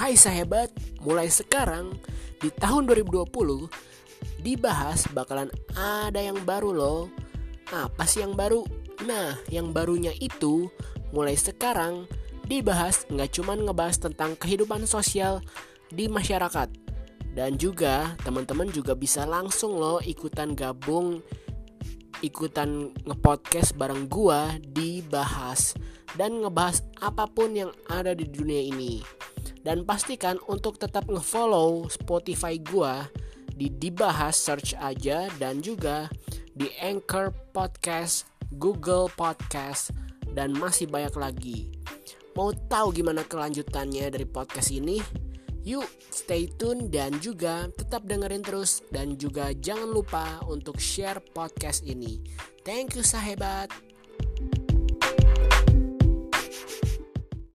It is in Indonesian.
Hai sahabat, mulai sekarang di tahun 2020 dibahas bakalan ada yang baru loh. Apa sih yang baru? Nah, yang barunya itu mulai sekarang dibahas nggak cuma ngebahas tentang kehidupan sosial di masyarakat. Dan juga teman-teman juga bisa langsung loh ikutan gabung ikutan ngepodcast bareng gua dibahas dan ngebahas apa pun yang ada di dunia ini. Dan pastikan untuk tetap ngefollow Spotify gua di dibahas search aja dan juga di Anchor Podcast, Google Podcast dan masih banyak lagi. Mau tahu gimana kelanjutannya dari podcast ini? Yuk stay tune dan juga tetap dengerin terus dan juga jangan lupa untuk share podcast ini. Thank you sahabat.